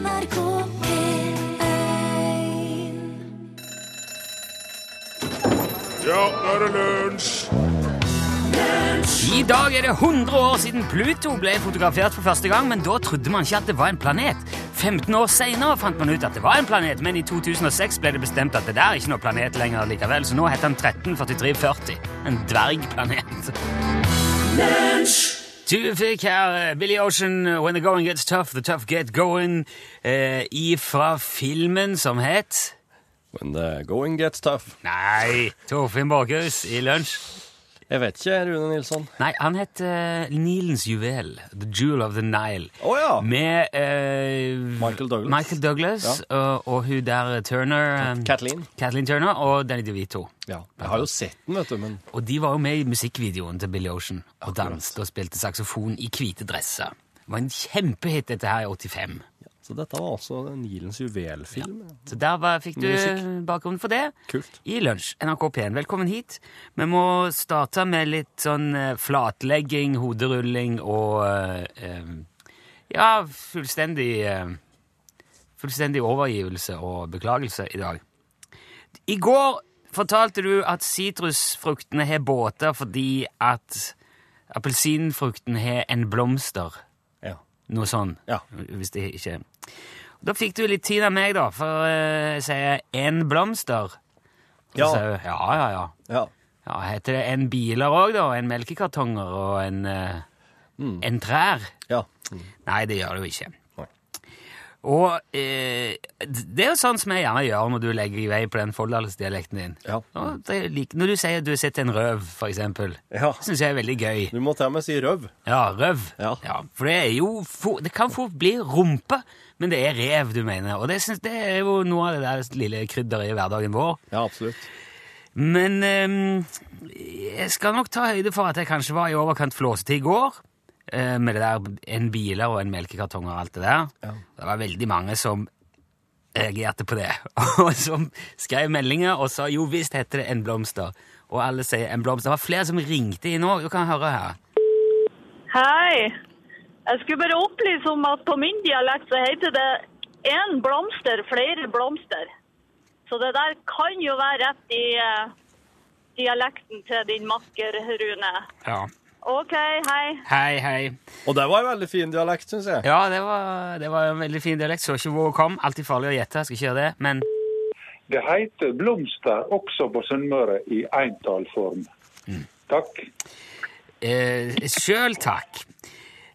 NRK P1 Ja, nå er det lunsj! I dag er det 100 år siden Pluto ble fotografert for første gang, men da trodde man ikke at det var en planet. 15 år senere fant man ut at det var en planet, men i 2006 ble det bestemt at det der er ikke noe planet lenger likevel, så nå heter den 134340. En dvergplanet. Du fikk her eh, Billy Ocean, When the going gets tough, the tough get going, eh, ifra filmen som het When the going gets tough. Nei, Torfinn Borchhus i lunsj. Jeg vet ikke, Rune Nilsson. Nei, han het uh, Nilens juvel. The Jewel of the Nile. Oh, ja! Med uh, Michael Douglas. Michael Douglas og, og hun der eh, Turner eh, Kathleen. Kathleen Turner og Danny DeVito. Ja. Jeg har jo sett den, vet du, men Og de var jo med i musikkvideoen til Billy Ocean og danste danset og spilte saksofon i hvite dresser. Det var en kjempehit, dette her, i 85. Så dette var altså Nilens juvelfilm. Ja. Så der var, fikk du Musikk. bakgrunnen for det. Kult. I lunsj, NRK P1. Velkommen hit. Vi må starte med litt sånn eh, flatlegging, hoderulling og eh, eh, Ja, fullstendig eh, Fullstendig overgivelse og beklagelse i dag. I går fortalte du at sitrusfruktene har båter fordi at appelsinfrukten har en blomster. Noe sånn. Ja. Hvis det ikke Da fikk du litt tid av meg, da, for å jeg sier en blomster. Så Ja. sier ja, ja, ja. ja. ja. Heter det en biler òg, da? En melkekartonger og en, mm. en trær? ja. Nei, det gjør det jo ikke. Og eh, det er jo sånn som jeg gjerne gjør når du legger i vei på den folldalsdialekten din. Ja. Like, når du sier at du har sett en røv, for eksempel, Ja. det syns jeg er veldig gøy. Du må til og med si røv. Ja, røv. Ja. for det er jo for, Det kan fort bli rumpe, men det er rev du mener. Og det, synes, det er jo noe av det der lille krydderet i hverdagen vår. Ja, absolutt. Men eh, jeg skal nok ta høyde for at jeg kanskje var i overkant flåsete i går. Eh, med det der en biler og en melkekartong og alt det der. Ja. Det var veldig mange som reagerte på det, og som skrev meldinger og sa jo visst heter det en blomster. Og alle sier en blomster. Det var flere som ringte inn òg. Du kan høre her. Hei. Jeg skulle bare opplyse om at på min dialekt så heter det én blomster, flere blomster. Så det der kan jo være rett i eh, dialekten til din makker, Rune. Ja. OK, hei. Hei, hei. Og det var en veldig fin dialekt, syns jeg. Ja, det var, det var en veldig fin dialekt. Så ikke hvor hun kom. Alltid farlig å gjette. Jeg skal ikke gjøre det. Men Det heter blomster også på Sunnmøre i entallform. Takk. eh, sjøl takk.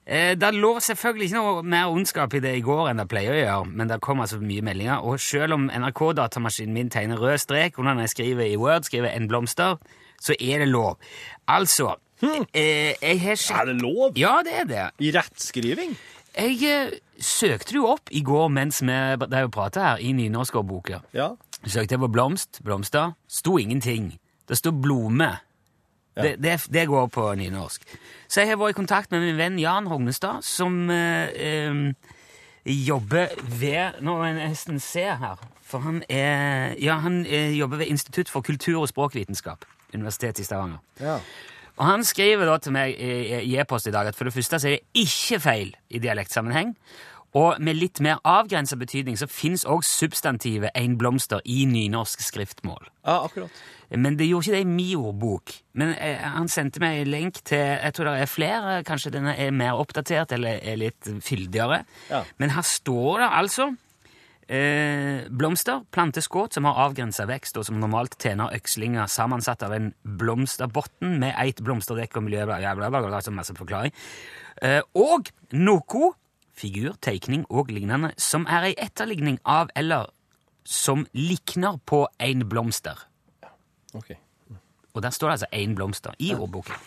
Eh, det lå selvfølgelig ikke noe mer ondskap i det i går enn det pleier å gjøre, men det kom altså mye meldinger, og selv om NRK-datamaskinen min tegner rød strek under når jeg skriver i Word, skriver en blomster, så er det lov. Altså, eh, jeg har sjek... Er det lov? Ja, det er det. I rettskriving? Jeg eh, søkte jo opp i går mens vi drev og pratet her, i nynorskårboka. Ja. Søkte jeg på blomst, blomster, sto ingenting. Det sto blome. Det, det, det går på nynorsk. Så jeg har vært i kontakt med min venn Jan Hognestad, som eh, jobber ved Nå må jeg nesten se her. For han er Ja, han eh, jobber ved Institutt for kultur- og språkvitenskap. Universitetet i Stavanger. ja. Og han skriver da til meg i e-post i dag at for det første så er det ikke feil i dialektsammenheng, og med litt mer avgrensa betydning så fins òg substantivet ein blomster i nynorsk skriftmål. Ja, akkurat. Men det gjorde ikke det i min ordbok. Men eh, han sendte meg en lenk til Jeg tror det er flere, kanskje denne er mer oppdatert eller er litt fyldigere. Ja. Men her står det altså eh, blomster, planteskudd som har avgrensa vekst, og som normalt tjener økslinger sammensatt av en blomsterbotn med eit blomsterdekk og miljø... Altså masse forklaring. Eh, og noe figur, teikning og lignende som er ei etterligning av eller som likner på en blomster. Ok. Og der står det altså én blomster i ordboken.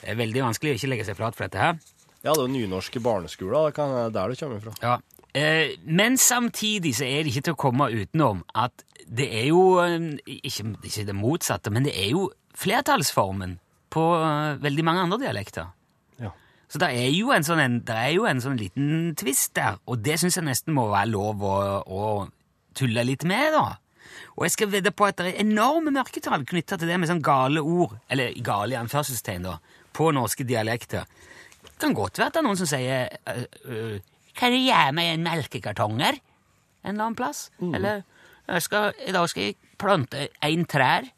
Det er veldig vanskelig å ikke legge seg flat for dette her. Ja, det er jo nynorske barneskoler. Det er der det kommer fra. Ja. Eh, men samtidig så er det ikke til å komme utenom at det er jo eh, ikke, ikke det motsatte, men det er jo flertallsformen på eh, veldig mange andre dialekter. Ja. Så det er jo en sånn, en, er jo en sånn liten twist der, og det syns jeg nesten må være lov å, å tulle litt med, da. Og jeg skal vedde på at det er enorme mørketall knytta til det med sånn gale ord, eller gale i anførselstegn, da, på norske dialekter. Det kan godt være at det er noen som sier øh, øh, Kan du gi meg en melkekartonger en eller annen plass? Eller jeg skal, i dag skal jeg plante en trær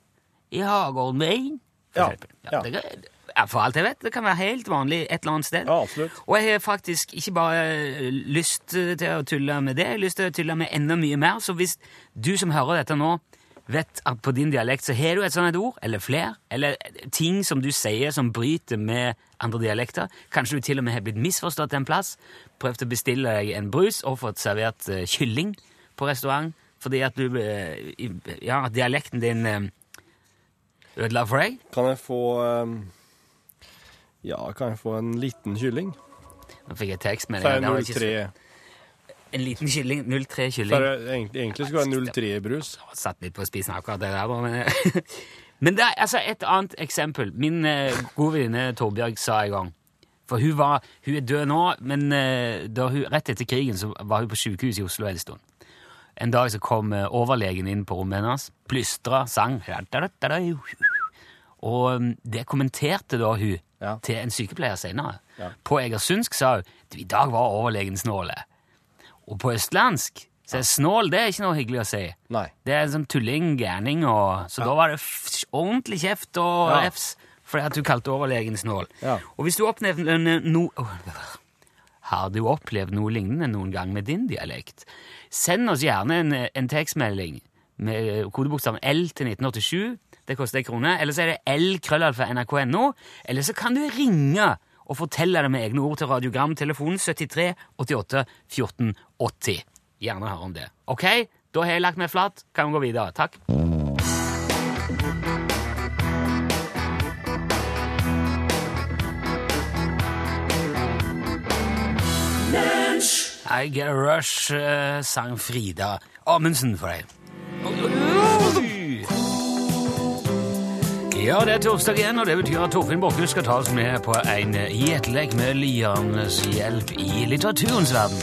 i hagen min. For Ja, eksempel. ja. det ja, for alt jeg vet, det kan være helt vanlig et eller annet sted. Ja, absolutt. Og jeg har faktisk ikke bare eh, lyst til å tulle med det, jeg har lyst til å tulle med enda mye mer. Så hvis du som hører dette nå, vet at på din dialekt så har du et sånt ord, eller flere, eller ting som du sier som bryter med andre dialekter. Kanskje du til og med har blitt misforstått en plass, prøvd å bestille deg en brus og fått servert uh, kylling på restaurant fordi at du uh, Ja, dialekten din uh, ødela for deg. Kan jeg få Ja, kan jeg få en liten kylling? Nå fikk jeg tekst med tekstmelding. 503. En liten kylling, 03 Så kylling. er det egentlig, egentlig skulle det være 03 i brus. satt litt på spisen akkurat det der, da, men Men det er altså et annet eksempel. Min eh, gode venninne Torbjørg sa en gang For hun, var, hun er død nå, men eh, da hun, rett etter krigen så var hun på sykehus i Oslo en stund. En dag så kom eh, overlegen inn på rommet hennes, plystra, sang Og um, det kommenterte da hun Ja. til en sykepleier senere. Ja. På egersundsk sa hun i dag var overlegen snåle. Og på østlandsk så er snål det er ikke noe hyggelig å si. Nei. Det er sånn tulling, gærning, og så da var det ordentlig kjeft og Ja. refs fordi at du kalte overlegen snål. Ja. Og hvis du opplevde no Har du opplevd noe lignende noen gang med din dialekt? Send oss gjerne en, en tekstmelding med kodebokstaven L til 1987. Det koster en krone. Eller så er det L krøllalfa nrk.no. Eller så kan du ringe og fortelle det med egne ord til radiogram. Telefon 73 88 14 80. Gjerne høre om det. Ok, da har jeg lagt meg flat. Kan vi gå videre. Takk. I Get a Rush uh, sang Frida Amundsen for deg. Ja, det er torsdag igjen, og det betyr at Torfinn Borchhus skal ta oss med på en gjetlek med lianes hjelp i litteraturens verden.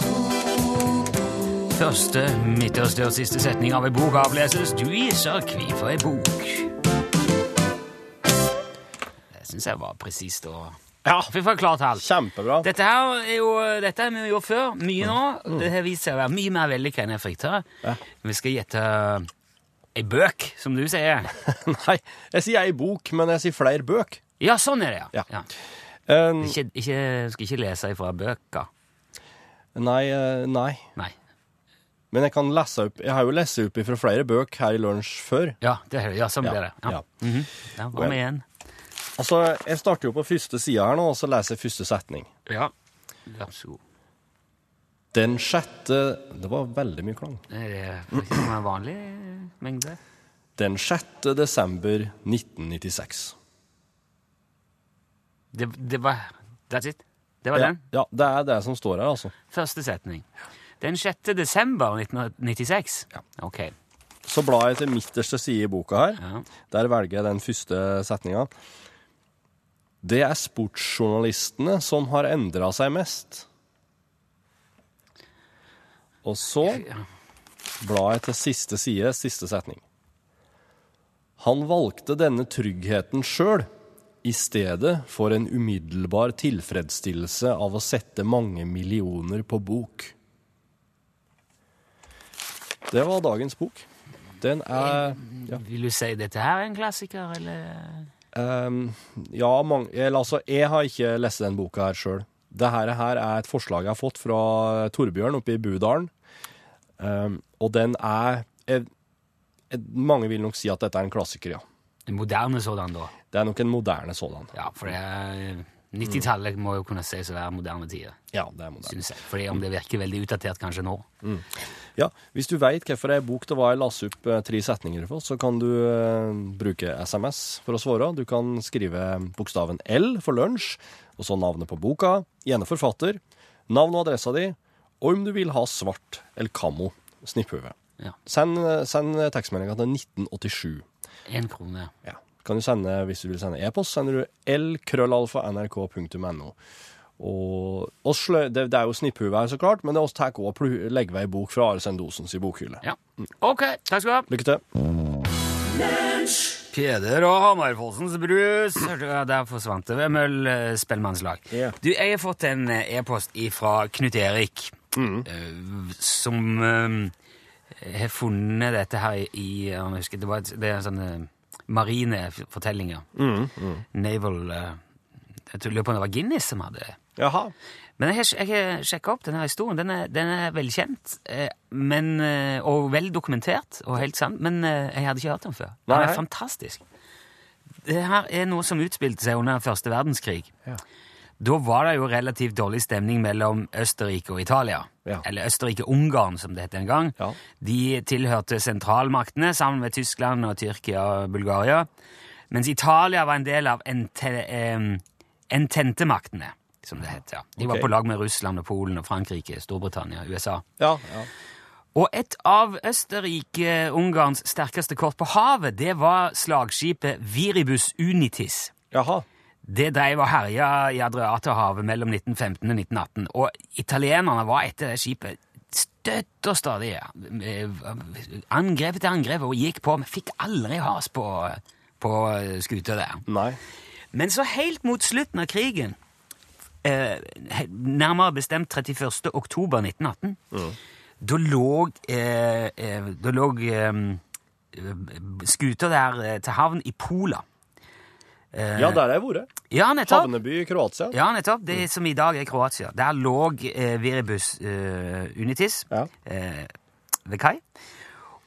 Første, midterste og siste setning av ei bok avleses. Du gjesser hvorfor ei bok. Det syns jeg var presist og Ja, Vi får klart alt. kjempebra. Dette her er jo, dette har vi jo gjort før, mye nå. Det har vist seg å være mye mer vellykka enn jeg frykta. Ja. Vi skal gjette ei bøk, som du sier. Nei, jeg sier ei bok, men jeg sier flere bøk. Ja, sånn er det, ja. Ja. ja. Um, Ikke, ikke, skal ikke lese ifra bøker. nei, eh, nei. Nei. Men jeg kan lese opp Jeg har jo lest opp fra flere bøk her i lunsj før. Ja, det, er- ja sånn blir det. Ja. ja. -hmm. ja, Hva med igjen? Altså, Jeg starter jo på første sida her nå, og så leser jeg første setning. Ja. Vær så god. Den sjette Det var veldig mye klang. Er det faktisk en vanlig mengde? Den 6. desember 1996. Det, det var That's it? Det var Ja, den? ja, det er det som står her, altså. Første setning. Den 6. desember 1996? Ja. Ok. Så blar jeg til midterste side i boka her. Ja. Der velger jeg den første setninga. Det er sportsjournalistene som har endra seg mest. Og så blar jeg til siste side, siste setning. Han valgte denne tryggheten sjøl, i stedet for en umiddelbar tilfredsstillelse av å sette mange millioner på bok. Det var dagens bok. Den er ja. Vil du si dette her er en klassiker, eller? Um, ja, mange, eller, altså, jeg har ikke lest den boka her sjøl. Dette her er et forslag jeg har fått fra Torbjørn oppe i Budalen. Ehm, og den er jeg, Mange vil nok si at dette er en klassiker, ja. En moderne sådan, da? Det er nok en moderne sådan. Ja, for det er 90-tallet må jo kunne sies å være moderne tider, Ja, det er moderne. synes jeg. Fordi om det virker veldig utdatert kanskje nå. Ja, Hvis du veit hvorfor ei bok det var jeg las opp eh, tre setninger for, så kan du uh, bruke SMS for å svare. Du kan skrive bokstaven L for lunsj, og så navnet på boka, gjerne forfatter, navn og adressa di, og om du vil ha svart eller kammo snipphue. Ja. Send, send tekstmeldinga til 1987. Én krone. Ja. Kan du sende, Hvis du vil sende e-post, sender du lkrøllalfa.nrk.no. Og oss slø, det, det er jo snipphue her, så klart, men det er oss tar også og plu- legger ved ei bok fra Are Sendosens i bokhylle. Ja. Ok, takk skal du ha. Lykke til. Peder og Hamarfossens brus. Der forsvant det ved Møll eh, spellemannslag. Yeah. Du, jeg har fått en eh, e-post fra Knut Erik. mm. som eh, har funnet dette her i, jeg husker, det, var et, det er sånne marine fortellinger. Naval eh, Jeg tror- lurer på om det var Guinness som hadde det. Jaha. Men jeg har, jeg sjekka opp denne historien. Den er, den er velkjent eh, men, eh, og vel dokumentert og helt sann, men eh, jeg hadde ikke hørt den før. Den er fantastisk. Det her er noe som utspilte seg under første verdenskrig. Ja. Da var det jo relativt dårlig stemning mellom Østerrike og Italia. Ja. Eller Østerrike-Ungarn, som det het en gang. Ja. De tilhørte sentralmaktene sammen med Tyskland og Tyrkia og Bulgaria. Mens Italia var en del av ente, ententemaktene, som det het. Ja. De var på lag med Russland og Polen og Frankrike, Storbritannia, USA. Ja, ja. Og et av Østerrike-Ungarns sterkeste kort på havet, det var slagskipet Viribus Unitis. Jaha. Det dreiv og herja i Adriaterhavet mellom 1915 og 1918, og italienerne var etter det skipet støtt og stadig. Angrep etter angrep og gikk på, men fikk aldri has på, på skuta der. Nei. Men så helt mot slutten av krigen, eh, nærmere bestemt 31. oktober 1918, da lå, eh, eh, da lå eh, skuta der eh, til havn i Pola. Eh, Ja, der har jeg vært. ja, nettopp. Havneby i Kroatia. Ja, nettopp. Det som i dag er Kroatia. Der lå Viribus eh, Unitis Ja. eh, ved kai.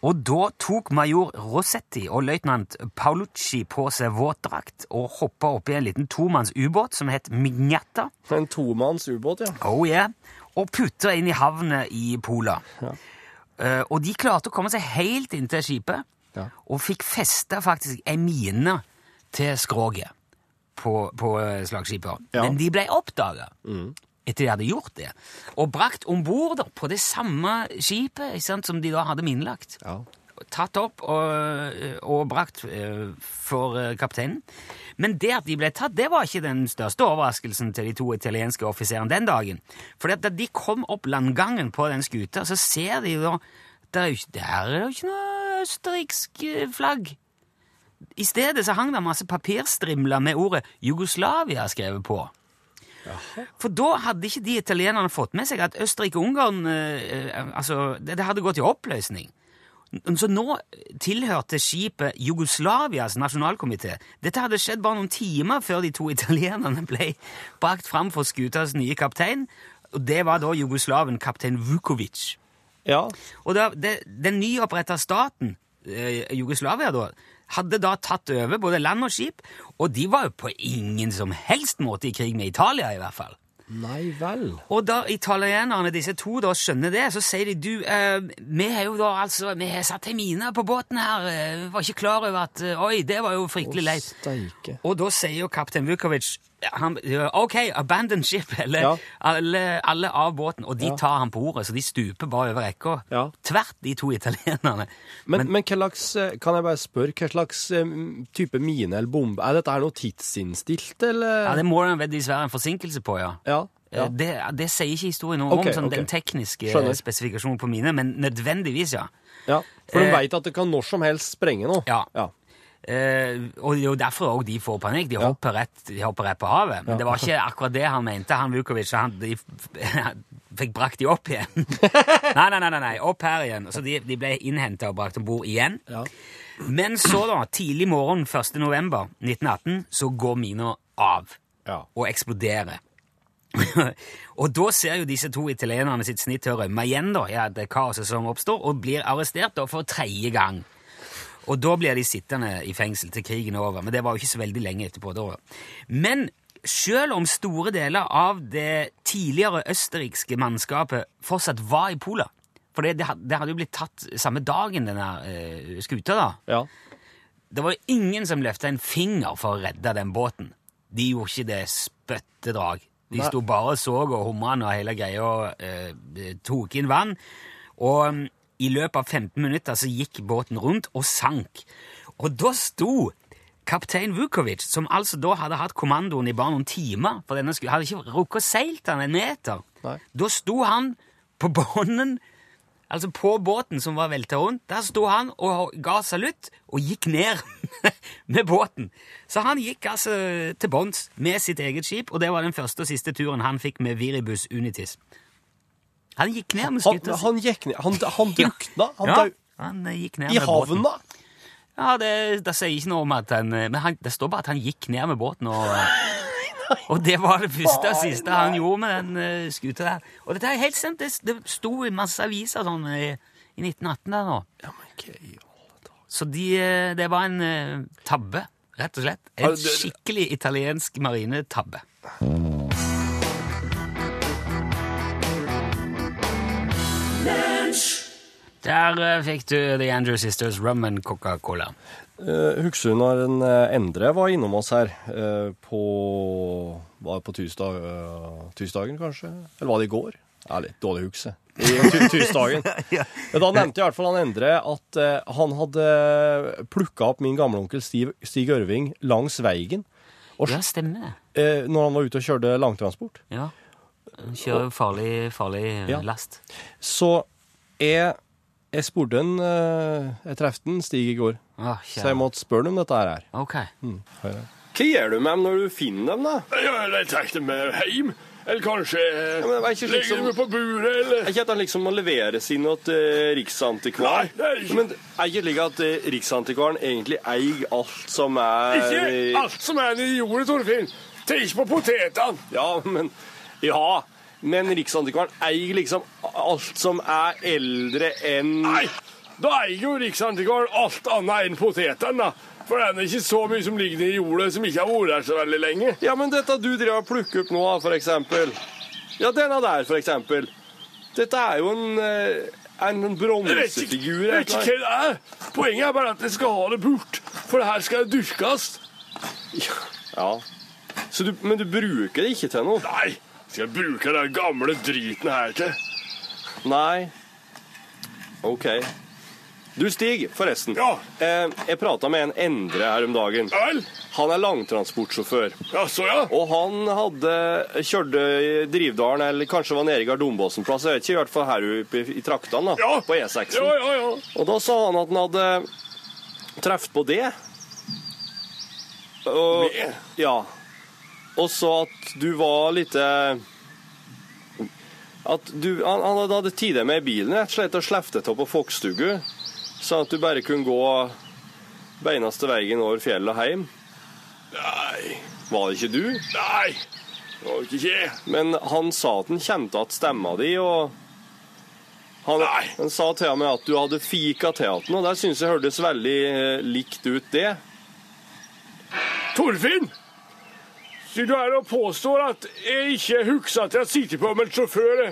Og da tok major Rossetti og løytnant Paolucci på seg våtdrakt og hoppa oppi en liten tomanns ubåt som het Mignetta. En tomanns ubåt, ja. Oh yeah. Og putta inn i havnet i Pola. Ja. Uh, og de klarte å komme seg helt inntil skipet, Ja. og fikk festa faktisk ei mine til skroget på, på eh, slagskipet. Ja. Men de ble oppdaga etter de hadde gjort det, og brakt om bord på det samme skipet sant, som de da hadde minelagt Ja. tatt opp og, og brakt eh, for eh, kapteinen. Men det at de ble tatt, det var ikke den største overraskelsen til de to italienske offiserene den dagen. For da de kom opp landgangen på den skuta, så ser de jo det er jo ikke, jo ikke noe østerriksk eh, flagg. I stedet så hang det masse papirstrimler med ordet Jugoslavia skrevet på. For da hadde ikke de italienerne fått med seg at Østerrike-Ungarn eh, eh, altså, det, det hadde gått i oppløsning. Så nå tilhørte skipet Jugoslavias nasjonalkomité. Dette hadde skjedd bare noen timer før de to italienerne ble brakt fram for skutas nye kaptein. Og det var da jugoslaven kaptein Vukovic. Ja. Og da, det, den nyoppretta staten, eh, Jugoslavia, da, hadde da tatt over både land og skip, og de var jo på ingen som helst måte i krig med Italia, i hvert fall. Nei vel. Og da italienerne, disse to, da skjønner det, så sier de du, eh, vi har jo da altså, vi har satt ei mine på båten her, vi var ikke klar over at eh, Oi, det var jo fryktelig leit. Og da sier jo kaptein Vukovic han, OK, abandon ship, eller Ja. alle, alle av båten. Og de Ja. tar han på ordet, så de stuper bare over rekka. Ja. Tvert, de to italienerne. Men, men hva slags, eh, kan jeg bare spørre, hva slags eh, type mine eller bombe Er dette her noe tidsinnstilt, eller? Ja, Det må det dessverre en forsinkelse på, ja. Ja. Eh, ja. Det, det sier ikke historien noe okay, om, sånn, okay. den tekniske Skjønner. spesifikasjonen på mine, men nødvendigvis, ja. ja. For de Eh, vet at det kan når som helst sprenge nå. Ja. ja. Eh, og det er jo derfor også de får panikk. De Ja. hopper, rett, de hopper rett på havet. Men Ja. det var ikke akkurat det han mente, han Vukovic. Han, de fikk brakt de opp igjen. nei, nei, nei, nei, opp her igjen. Så de, de ble innhenta og brakt om bord igjen. Ja. Men så, da, tidlig morgen 1. november 1918, så går mina av Ja. og eksploderer. og da ser jo disse to italienerne sitt snitt til å rømme igjen, da, ja, det kaoset som oppstår, og blir arrestert da for tredje gang. Og da blir de sittende i fengsel til krigen er over, men det var jo ikke så veldig lenge etterpå. da. Men selv om store deler av det tidligere østerrikske mannskapet fortsatt var i Pola, for det, det, hadde jo blitt tatt samme dagen, denne uh, skuta, da, ja. det var jo ingen som løfta en finger for å redde den båten. De gjorde ikke det spøttedrag. De sto bare og så og humra når hele greia uh, tok inn vann. Og mm, i løpet av 15 minutter så gikk båten rundt og sank. Og da sto kaptein Vukovic, som altså da hadde hatt kommandoen i bare noen timer for denne skulle, hadde ikke rukket å seilt den en meter. Nei. Da sto han på bånden Altså på båten som var velta rundt, der sto han og ga salutt og gikk ned med båten. Så han gikk altså til bunns med sitt eget skip, og det var den første og siste turen han fikk med Viribus Unitis. Han gikk ned med Han, skuta si. han gikk ned Han, han drukna. Han Ja, han eh, gikk ned i med båten. havna. Ja, det, det sier ikke noe om at han eh, Men han, det står bare at han gikk ned med båten, og, og det var det første og siste han gjorde med den uh, skuta der. Og dette er helt sant, det, det sto i masse aviser sånn i, i 1918 der nå. Ja, men hva i alle dager? Så de, eh, det var en uh, tabbe, rett og slett. En skikkelig italiensk marinetabbe. Der eh, fikk du The Andrew Sisters Rum and Coca-Cola. Uh, Husker du når en uh, Endre var innom oss her eh, på Var det på tirsdag, uh, tirsdagen, kanskje? Eller var det i går? Jeg er litt dårlig hukse. I tirsdagen. Men Da nevnte i hvert fall han Endre at eh, han hadde plukka opp min gamleonkel Stig, Stig Ørving langs veien og, Ja, stemmer det. eh, når han var ute og kjørte langtransport. Ja. Kjører farlig, farlig eh, Ja. last. Så jeg, jeg spurte han eh, Jeg traff han Stig i går, ah, så jeg måtte spørre ham om dette her. Ok. Hva gjør du med dem når du finner dem, da? Jeg tar dem med hjem. Eller kanskje Ja, men det ikke slik legger på buret, eller Er ikke at han liksom må leveres inn til Riksantikvaren? Nei, det er ikke- Men er ikke slik at uh, Riksantikvaren egentlig eier alt som er Ikke alt som er nedi jorda, Torfinn. Tenk på potetene. Ja, men Ja. Men Riksantikvaren eier liksom alt som er eldre enn Nei, da eier jo Riksantikvaren alt annet enn potetene, da. For det er ikke så mye som ligger i jorda som ikke har vært der så veldig lenge. Ja, men dette du driver og plukker opp nå, for eksempel. Ja, denne der, for eksempel. Dette er jo en, eh, en bronsefigur. jeg vet ikke hva det er. Poenget er bare at jeg skal ha det bort. For det her skal dyrkes. Ja. Så du, men du bruker det ikke til noe? Nei, skal jeg bruke den gamle driten her til? Nei. OK. Du, Stig, forresten. Ja. Eh, jeg prata med en Endre her om dagen. Vel? Han er langtransportsjåfør. Ja, så ja. Og han hadde kjørte i Drivdalen, eller kanskje var nede i Gardombåsen plass, jeg vet ikke, i hvert fall her oppe i, i traktene, da, Ja. på E6. Ja, ja, ja. Og da sa han at han hadde truffet på det. Og, Med? Ja. Og så at du var litt At du Han, han hadde- hadde tid med i bilen rett og slett og sleftet av på Fokkstugu, sånn at du bare kunne gå beinaste veien over fjellet og hjem. Nei, Var det ikke du? nei. Det var ikke jeg. Men han sa at han kjente igjen stemma di, og han, Nei. han sa til meg at du hadde fika til han, og det syns jeg hørtes veldig eh, likt ut, det. Torfinn! Så du er og påstår at jeg ikke husker at jeg sitter på med sjåfør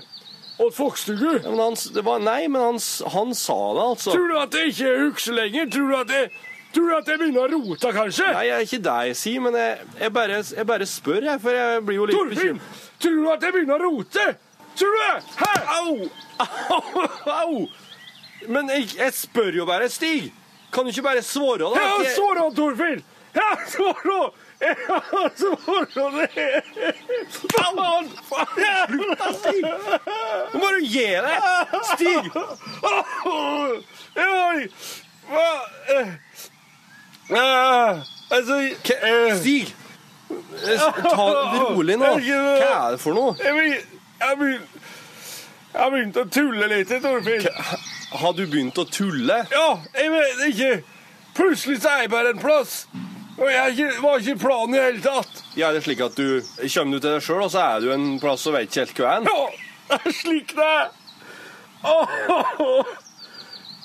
åt Fokstugu? Ja, men han, var, nei, men han, han sa det, altså. Tror du at jeg ikke husker lenger? Tror du at jeg, tror du at jeg begynner å rote, kanskje? Nei, jeg er ikke det jeg sier, men jeg, jeg, bare, jeg bare spør, jeg, for jeg blir jo litt bekymret. Tror du at jeg begynner å rote? Tror du det? Hæ? Au! Au! Au! Men jeg, jeg spør jo bare, Stig. Kan du ikke bare svare, da? Ja, så Torfinn! Ja! Ja, så da det! Faen! Slutt, da, Stig! Nå må du gi deg! Stig! Hva? Eh, eh, Altså eh, Stig! Ta det rolig nå. Hva er det for noe? Jeg begyn- jeg begyn- jeg har begynt å tulle litt, Torfinn. Har du begynt å tulle? Ja, jeg vet ikke. Plutselig så er jeg bare en plass. Og jeg var ikke, ikke planen i det hele tatt. Ja, det er slik at du kommer du til deg sjøl, og så er du en plass og veit ikke helt hva er? Ja, det er slik det er. Åh,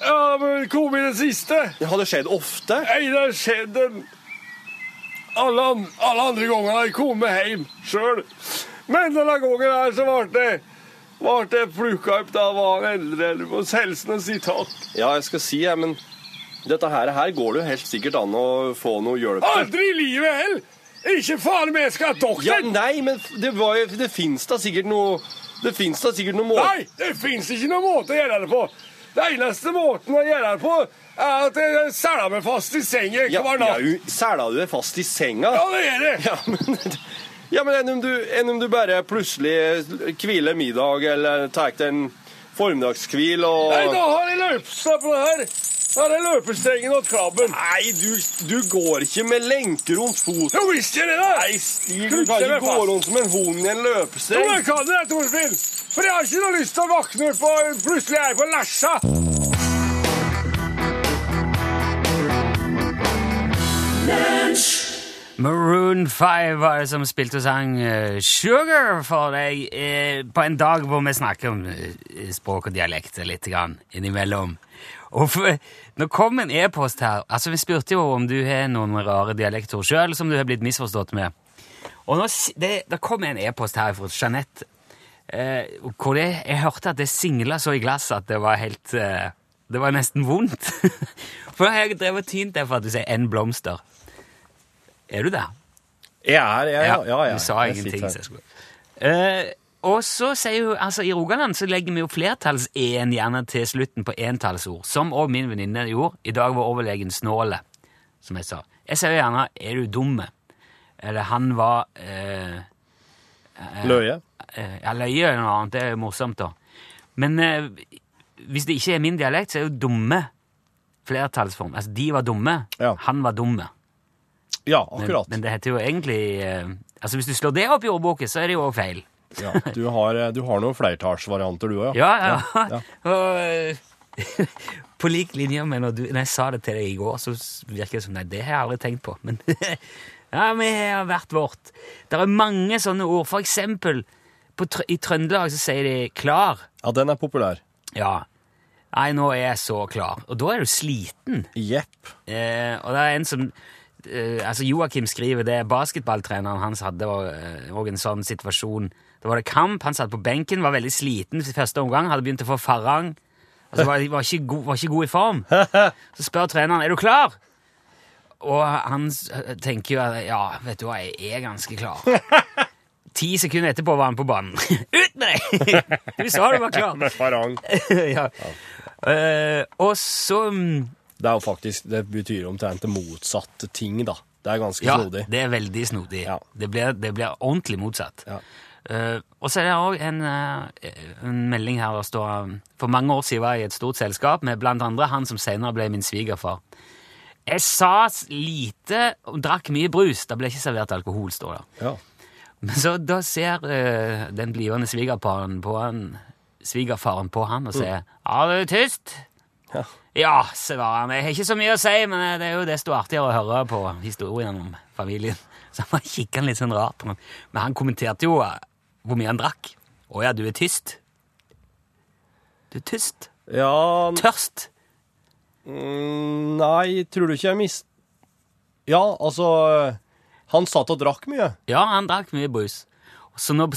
Ja, men kom i det siste. Har det skjedd ofte? Nei, det har skjedd en... Alle, an- alle andre ganger har jeg kommet hjem sjøl. Men denne gangen her så ble det ble plukka opp da var han eldre eller hos helsen og si takk. Ja, jeg skal si det, men dette her, her går det jo helt sikkert an å få noe hjelp til. Aldri i livet heller! Ikke faen meg jeg skal ha Ja, nei, men det, var jo, det fins da sikkert noe Det fins da sikkert noe måte Nei, det fins ikke noen måte å gjøre det på. Det eneste måten å gjøre det på, er at jeg seler meg fast i senga ja, hver natt. Ja, Sela du deg fast i senga? Ja, det gjør det. Ja, men, ja, men enn om, du, enn om du bare plutselig hviler middag, eller tar deg en formiddagshvil og Nei, da har jeg løpsa på det her. Da er løpestrengen og krabben. Nei, du, du går ikke med lenke rundt foten. Jo visst gjør jeg det! Nei, Stig, du kan ikke gå rundt som en hund i en Jo, løpestreng. jeg kan det, Torfinn. For jeg har ikke noe lyst til å våkne opp og plutselig er jeg på Lesja. Maroon 5 var det som spilte og sang eh, Sugar for deg eh, på en dag hvor vi snakker om eh, språk og dialekter litt grann innimellom. Og for, nå kom en e-post her. Altså, Vi spurte jo om du har noen rare dialekter sjøl som du har blitt misforstått med. Og nå, det, det kom en e-post her fra Jeanette eh, hvor det, jeg hørte at det singla så i glasset at det var helt eh, Det var nesten vondt. for jeg har drevet tynt deg for at du sier 'en blomster'. Er du der? Jeg er jeg, ja, ja, ja. Du sa Jeg ingenting. Så jeg skulle. Eh, og så sier hun, altså I Rogaland så legger vi jo flertalls-en gjerne til slutten på entallsord, som òg min venninne gjorde. I dag var overlegen snåle, som jeg sa. Jeg sier gjerne 'er du dumme'? Eller 'han var eh, Løye. eh, Ja, løye eller noe annet. Det er jo morsomt, da. Men eh, hvis det ikke er min dialekt, så er jo 'dumme' flertallsform. Altså 'de var dumme', Ja. 'han var dumme'. Ja, akkurat. men det heter jo egentlig eh, Altså Hvis du slår det opp i ordboken, så er det jo òg feil. Ja, du, har, du har noen flertallsvarianter, du òg. Ja, ja. ja. Eh, på lik linje med når, du, når jeg sa det til deg i går, så virker det som Nei, det har jeg aldri tenkt på. Men ja, vi har hvert vårt. Det er mange sånne ord. For eksempel på, i Trøndelag så sier de 'klar'. Ja, den er populær. Ja. Nei, nå er jeg så klar. Og da er du sliten. Jepp. Eh, og det er en som eh, altså Joakim skriver det basketballtreneren hans hadde òg en sånn situasjon. Da var det kamp, han satt på benken, var veldig sliten i første omgang, hadde begynt å få farang. Altså var, var, ikke god, var ikke god i form. Så spør treneren er du klar. Og han tenker jo at ja, vet du hva, jeg er ganske klar. Ti sekunder etterpå var han på banen. Ut med deg! Du sa du var klar. Med farang. ja. Uh, og så mm, Det er jo faktisk, det betyr omtrent det motsatte ting, da. Det er ganske Ja, snodig. det er veldig snodig. Ja. Det, blir, det blir ordentlig motsatt. Ja. Eh, og så er det òg en, eh, en melding her der står um, For mange år siden var jeg i et stort selskap med blant andre han som senere ble min svigerfar. Jeg sa lite og drakk mye brus. Det ble ikke servert alkohol, står det. Ja. Men så da ser uh, den blivende svigerfaren på han, svigerfaren på han og sier Ja, du er tyst? Ja. Ja, svarer han. Jeg har ikke så mye å si, men det er jo desto artigere å høre på historien om familien. Så han kikka litt sånn rart på meg. Men han kommenterte jo hvor mye han drakk. Å ja, du er tyst. Du er tyst. ja Tørst. mm, Nei, tror du ikke jeg mist... Ja, altså Han satt og drakk mye. Ja, han drakk mye brus. Så når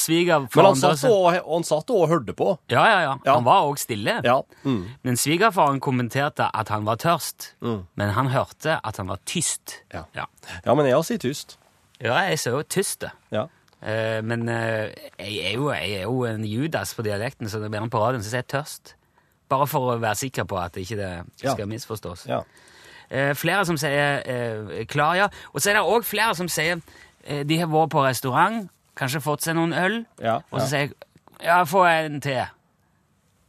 Men han satt og, han satt og hørte på. Ja, ja, ja. Ja. Han var òg stille. Ja. Mm. Men svigerfaren kommenterte at han var tørst. Mm. Men han hørte at han var tyst. Ja. Ja, ja, men jeg sitt tyst. ja jeg sier jo tyst, det. Ja. Eh, men eh, jeg, er jo, jeg er jo en judas på dialekten, så når jeg ber på radioen, så sier jeg tørst. Bare for å være sikker på at ikke det ikke Ja. skal misforstås. ja. Eh, flere som sier eh, klar, ja. Og så er det òg flere som sier de har vært på restaurant, kanskje fått seg noen øl, Ja, og så ja. sier jeg ja, få en te.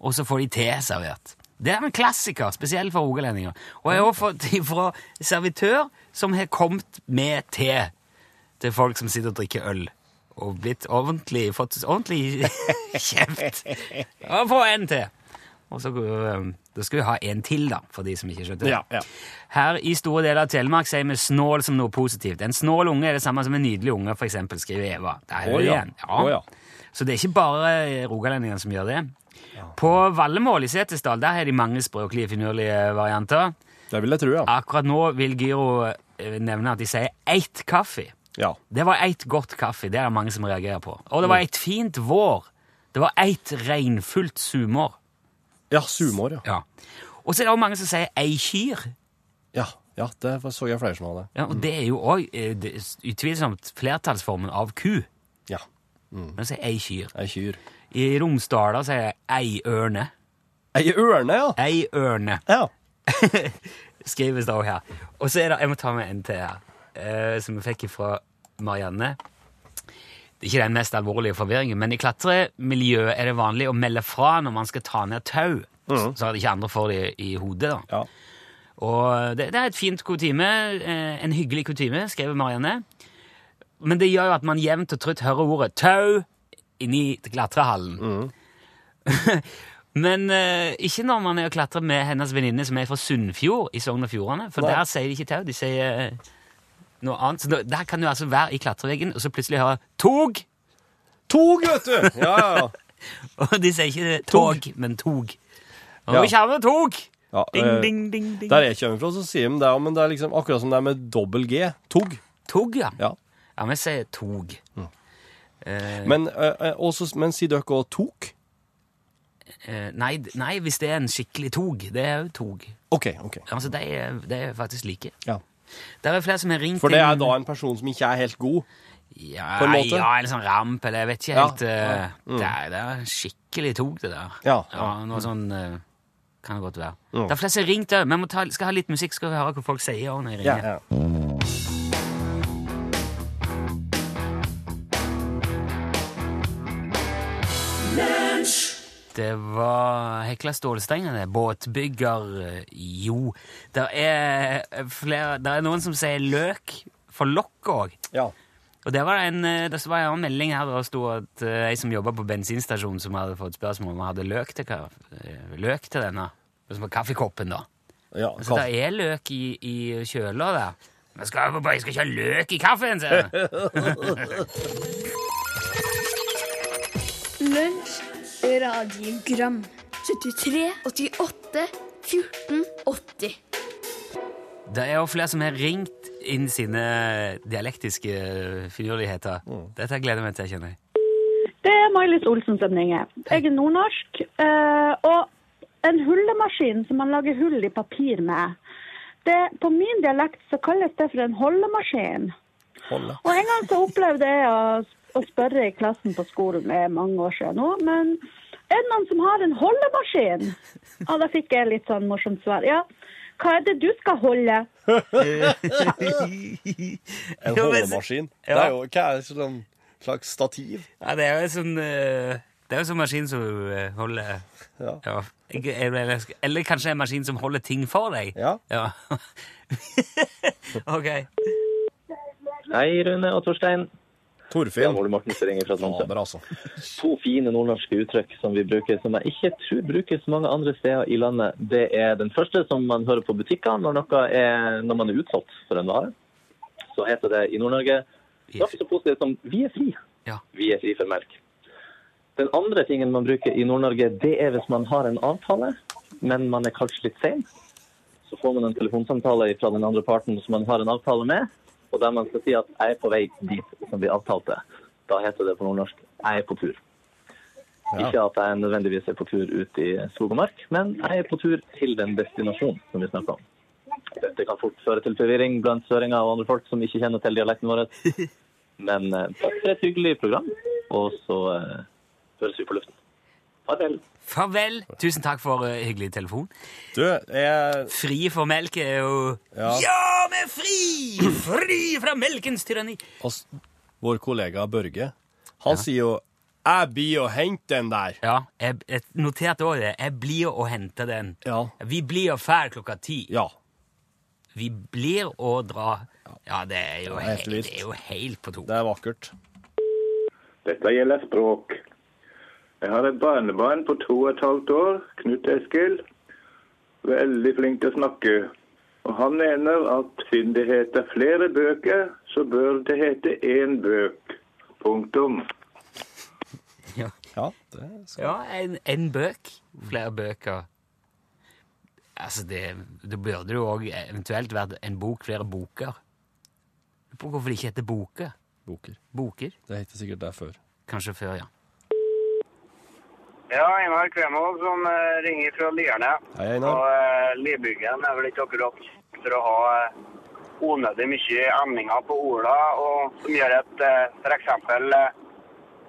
Og så får de te servert. Det er en klassiker, spesielt for rogalendinger. Og jeg har også fått fra servitør som har kommet med te til folk som sitter og drikker øl. Og blitt ordentlig, fått ordentlig kjeft. Og få en til. Og så um, da skal vi ha en til, da, for de som ikke skjønte det. Ja, ja. Her i store deler av Telemark sier vi snål som noe positivt. En snål unge er det samme som en nydelig unge, for eksempel, skriver Eva. Der er det ja. igjen. Å ja. Så det er ikke bare rogalendingene som gjør det. På Vallemål i Setesdal der har de mange språklige, finurlige varianter. Det vil jeg tro, ja. Akkurat nå vil Gyro eh, nevne at de sier eit kaffe. Ja. Det var eit godt kaffe, det er det mange som reagerer på. Og det var eit fint vår. Det var eit regnfullt sumår. Ja, sumår, ja. Ja. Og så er det også mange som sier ei kyr. Ja, ja det så jeg flere som hadde. Ja, og det er jo òg utvilsomt flertallsformen av ku. Ja. Men så sier ei kyr. Ei kyr. I Romsdala sier jeg ei ørne. Ei ørne, ja. Ei ørne, Ja. skrives det òg her. Og så er det Jeg må ta med en til her, eh, som vi fikk fra Marianne. Det er ikke den mest alvorlige forvirringen, men i klatremiljøet er det vanlig å melde fra når man skal ta ned tau, så at ikke andre får det i hodet. Ja. Og det, det er et fint kutyme, eh, en hyggelig kutyme, skrev Marianne. Men det gjør jo at man jevnt og trutt hører ordet tau inni klatrehallen. Men uh, ikke når man er og klatrer med hennes venninne som er fra Sunnfjord i Sogn og Fjordane, for Nei. der sier de ikke tau, de sier eh, noe annet. Så der kan du altså være i klatreveggen, og så plutselig høre tog! Tog, vet du! Ja, ja, ja. Og de sier ikke tog, men tog. Og Ja. vi kommer tog! ja Ding, eh, ding, ding, ding. Der jeg kommer fra, så sier de det, men det er liksom akkurat som det er med dobbel G. Tog. Tog, ja. Ja. Ja, vi sier tog. Eh, Men, eh, eh, også, men sier dere også tok? eh, nei, nei, hvis det er en skikkelig tog. Det er jo tog. OK. ok. Altså, de er, de er faktisk like. Ja. Det er flere som har ringt For det er da en person som ikke er helt god? Ja, på en måte? ja, eller sånn ramp, eller jeg vet ikke helt. eh, ja, mm. Det, er, det er skikkelig tok, det der. Ja, ja. Noe sånn eh, kan det godt være. Mm. Det er flere som har ringt òg. Vi må ta, skal ha litt musikk, skal vi høre hva folk sier når de Ja, ja. Det var Hekla Stålstengene. Båtbygger eh, Jo. Det er, flere, det er noen som sier løk for lokk òg. ja. Og det var en, eh, det var en melding her der det sto at eh, ei som jobba på bensinstasjonen, som hadde fått spørsmål om hun hadde løk til, eh, løk til denne. Som var kaffekoppen, da. ja Så det er løk i, i kjøla der. Men jeg skal, jeg skal ikke ha løk i kaffen, sier jeg. Radiogram 73, 88, 14, 80 Det er jo flere som har ringt inn sine dialektiske finurligheter. Dette gleder jeg meg til, kjenner jeg. Det er Mailis Olsen som ringer. Jeg er nordnorsk. eh, og en hullemaskin som man lager hull i papir med, det, på min dialekt så kalles det for en holdemaskin. Holde. Og en gang så opplevde jeg å, å spørre i klassen på skolen, er mange år siden nå, men er det noen som har en holdemaskin? Og da fikk jeg litt sånn morsomt svar. Ja, hva er det du skal holde? En holdemaskin. Det er jo hva er det, sånn slags stativ. Ja, det er jo en sånn Det er jo en sånn maskin som eh, holder Ja. ja. Eller, eller kanskje en maskin som holder ting for deg. Ja. Ja. ok. Hei, Rune og Torstein. Torfinn. Fader, altså. To fine nordnorske uttrykk som vi bruker, som jeg ikke tror brukes mange andre steder i landet. Det er den første som man hører på butikker når, når man er utsolgt for en vare. Så heter det i Nord-Norge noe så positivt som 'vi er fri'. Ja. Vi er fri for melk. Den andre tingen man bruker i Nord-Norge, det er hvis man har en avtale, men man er kanskje litt sen. Så får man en telefonsamtale fra den andre parten som man har en avtale med, og der man skal si at 'jeg er på vei dit som vi avtalte'. Da heter det på nordnorsk 'jeg er på tur'. Ja. Ikke at jeg nødvendigvis er på tur ut i skog og mark, men jeg er på tur til den destinasjonen som vi snakker om. Dette kan fort føre til forvirring blant søringer og andre folk som ikke kjenner til dialekten vår. Men eh, takk for et hyggelig program, og så eh, høres vi på luften. Farvel. Farvel. Tusen takk for uh, hyggelig telefon. Du, jeg Fri for melk er jo Ja. ja, vi er fri! Fri fra melkens tyranni! oss, Vår kollega Børge, han sier jo 'Jeg blir og henter den der'. Ja, jeg, jeg noterte også det. Jeg blir og henter den. Ja. Vi blir og fær klokka ti. Ja. Vi blir og drar. Ja, det er jo, Det er helt helt, det er jo helt på to. Det er vakkert. Dette gjelder språk. Jeg har et barnebarn på to og et halvt år, Knut Eskil. Veldig flink til å snakke. Og han mener at siden det heter flere bøker, så bør det hete én bøk. Punktum. Ja, Ja, det skal ja en, en bøk. Flere bøker. Altså, det, det burde jo òg eventuelt vært en bok, flere boker. Hvorfor det ikke heter boker. boker. Boker. Det heter sikkert det før. Kanskje før, ja. Ja, Einar Kvemov som eh, ringer fra Lierne. Hei, Og Einar. eh, Libyggen er vel ikke akkurat for å ha eh, unødig mye emninger på orda, og som gjør at uh, eh,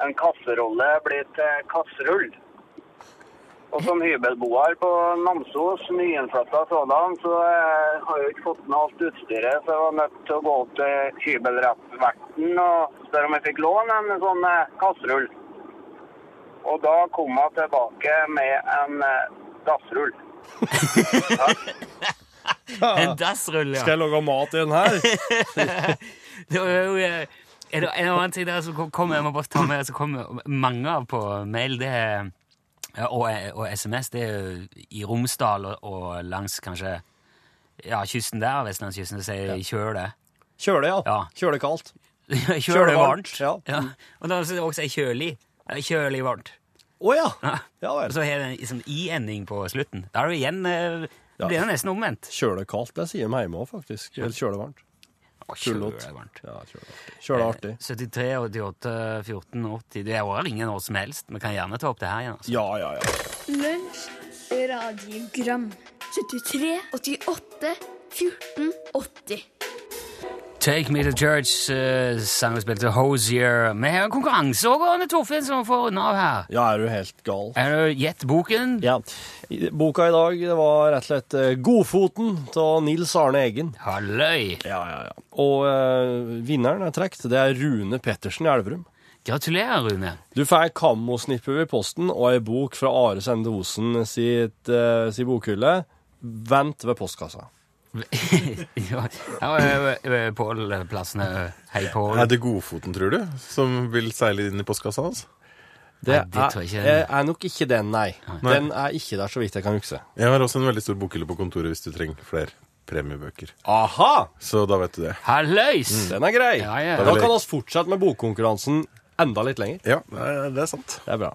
en kasserolle blir til kasserull. Og som hybelboer på Namsos, nyinnflytta sådan, så eh, har jeg ikke fått med alt utstyret, så jeg var nødt til å gå til hybelrettvekten og spørre om jeg fikk låne en sånn eh, kasserull. Og da kom jeg tilbake med en eh, dassrull. En dassrull, ja. Skal jeg lage mat i den her? Det var jo, eh, er det en annen ting der som kommer, jeg må bare ta med, som kommer mange av på mail, det er og, og SMS, det er jo i Romsdal og, og langs kanskje ja, kysten der, vestlandskysten, så sier kjøle. Kjøle, ja. Ja. Kjøle kaldt. Kjøle varmt. Ja. Ja. Og da er det også kjølig. Det er Kjølig varmt. Å ja. Ja. vel. Og så har det en liksom, i-ending på slutten. Da er det igjen eh, Ja. blir det nesten omvendt. Kjølekaldt, det sier vi hjemme òg, faktisk. Eller kjølevarmt. Å, Kjølott. kjøle varmt. Ja, kjøle artig. 73, 88, 14, 80 Det er jo ingen år som helst. Vi kan gjerne ta opp det her igjen. Altså. Ja, ja, ja. Lunsj, radiogram 73, 88, 14, 80 Take Me To Church, uh, sang og spilte Hosier. Vi har en konkurranse òg, Arne Torfinn, som får unna her. Ja, er du helt gal? Er du Gjett boken? Ja. Boka i dag det var rett og slett eh, 'Godfoten' av Nils Arne Eggen. Halløy! Ja, ja, ja. Og uh, vinneren er trukket. Det er Rune Pettersen i Elverum. Gratulerer, Rune. Du får kammosnippe ved posten og ei bok fra Are Sende Osen sitt, uh, si bokhylle. Vent ved postkassa. ja, ja, eh, Pål Plassene. Hei, Pål. Er det Godfoten, tror du, som vil seile inn i postkassa hans? Det, Nei, det tror jeg ikke. er, er nok ikke den, nei. Den er ikke der, så vidt jeg kan huske. Jeg har også en veldig stor bokhylle på kontoret hvis du trenger flere premiebøker. Aha! Så da vet du det. Halløys! Den er grei. Ja, ja. Da kan vi fortsette med bokkonkurransen enda litt lenger. Ja, det er, det er sant. Det er bra.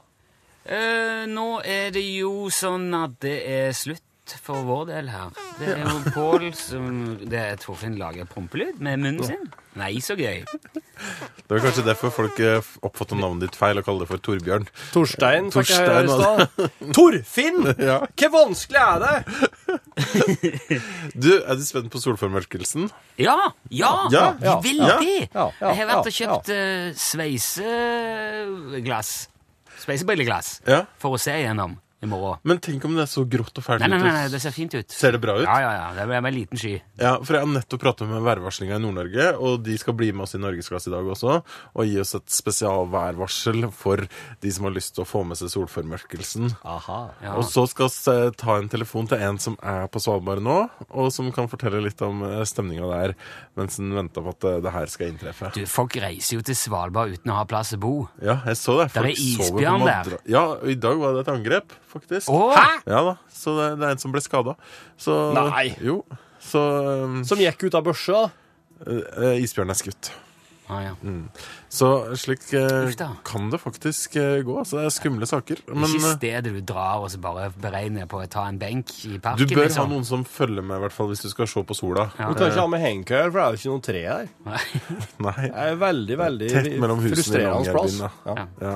Eh, nå er det jo sånn at det er slutt for vår del her. Det er jo Pål som Det er Torfinn lager prompelyd med munnen sin. Nei, så gøy. Det er kanskje derfor folk oppfatter oppfattet navnet ditt feil og kaller det for Torbjørn. Torstein, fikk jeg i stad. Torfinn! Ja. Hvor vanskelig er det? Du, er du spent på solformørkelsen? Ja! Ja! Ja, ja, veldig! ja, ja, jeg har vært og kjøpt uh, sveiseglass. Sveisebilleglass. Ja. For å se igjennom i morgen. Men tenk om det er så grått og fælt Nei, nei, nei, nei, det ser fint ut. Ser det bra ut? Ja, ja, ja. Det er med en liten sky. Ja, for jeg har nettopp pratet med værvarslinga i Nord-Norge, og de skal bli med oss i Norgesklasse i dag også, og gi oss et spesialværvarsel for de som har lyst til å få med seg solformørkelsen. Aha. Ja. Og så skal vi eh, ta en telefon til en som er på Svalbard nå, og som kan fortelle litt om eh, stemninga der, mens en venter på at eh, det her skal inntreffe. Du, folk reiser jo til Svalbard uten å ha plass å bo. Ja, jeg så det. Folk det er isbjørn der. Ja, og i dag var det et angrep, faktisk. Åh! Hæ? Ja da, så det, det er en som ble skada. Nei. Jo. Så um, Som gikk ut av børsa. eh, Isbjørn er skutt. Ah, ja. Så slik eh, kan det faktisk eh, gå. Altså, det er skumle saker. Men ikke eh, stedet du drar og så bare beregner på å ta en benk i du bør bør ha liksom. noen som følger med, hvert fall hvis du skal se på sola. Ja. Du kan ikke ha med hengekøye, for det er jo ikke noe tre her. Nei. Det er veldig, veldig frustrerende plass. Ja. Ja. Ja.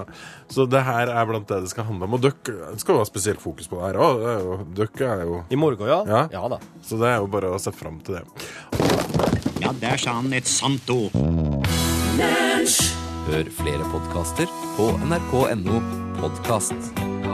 Så det her er blant det det skal handle om. Og dere skal jo ha spesielt fokus på det her òg. Dere er jo I morgen, ja? Ja. Ja da. Så det er jo bare å se fram til det. Ja, der sa han et sant ord. Hør flere podkaster på nrk.no podkast.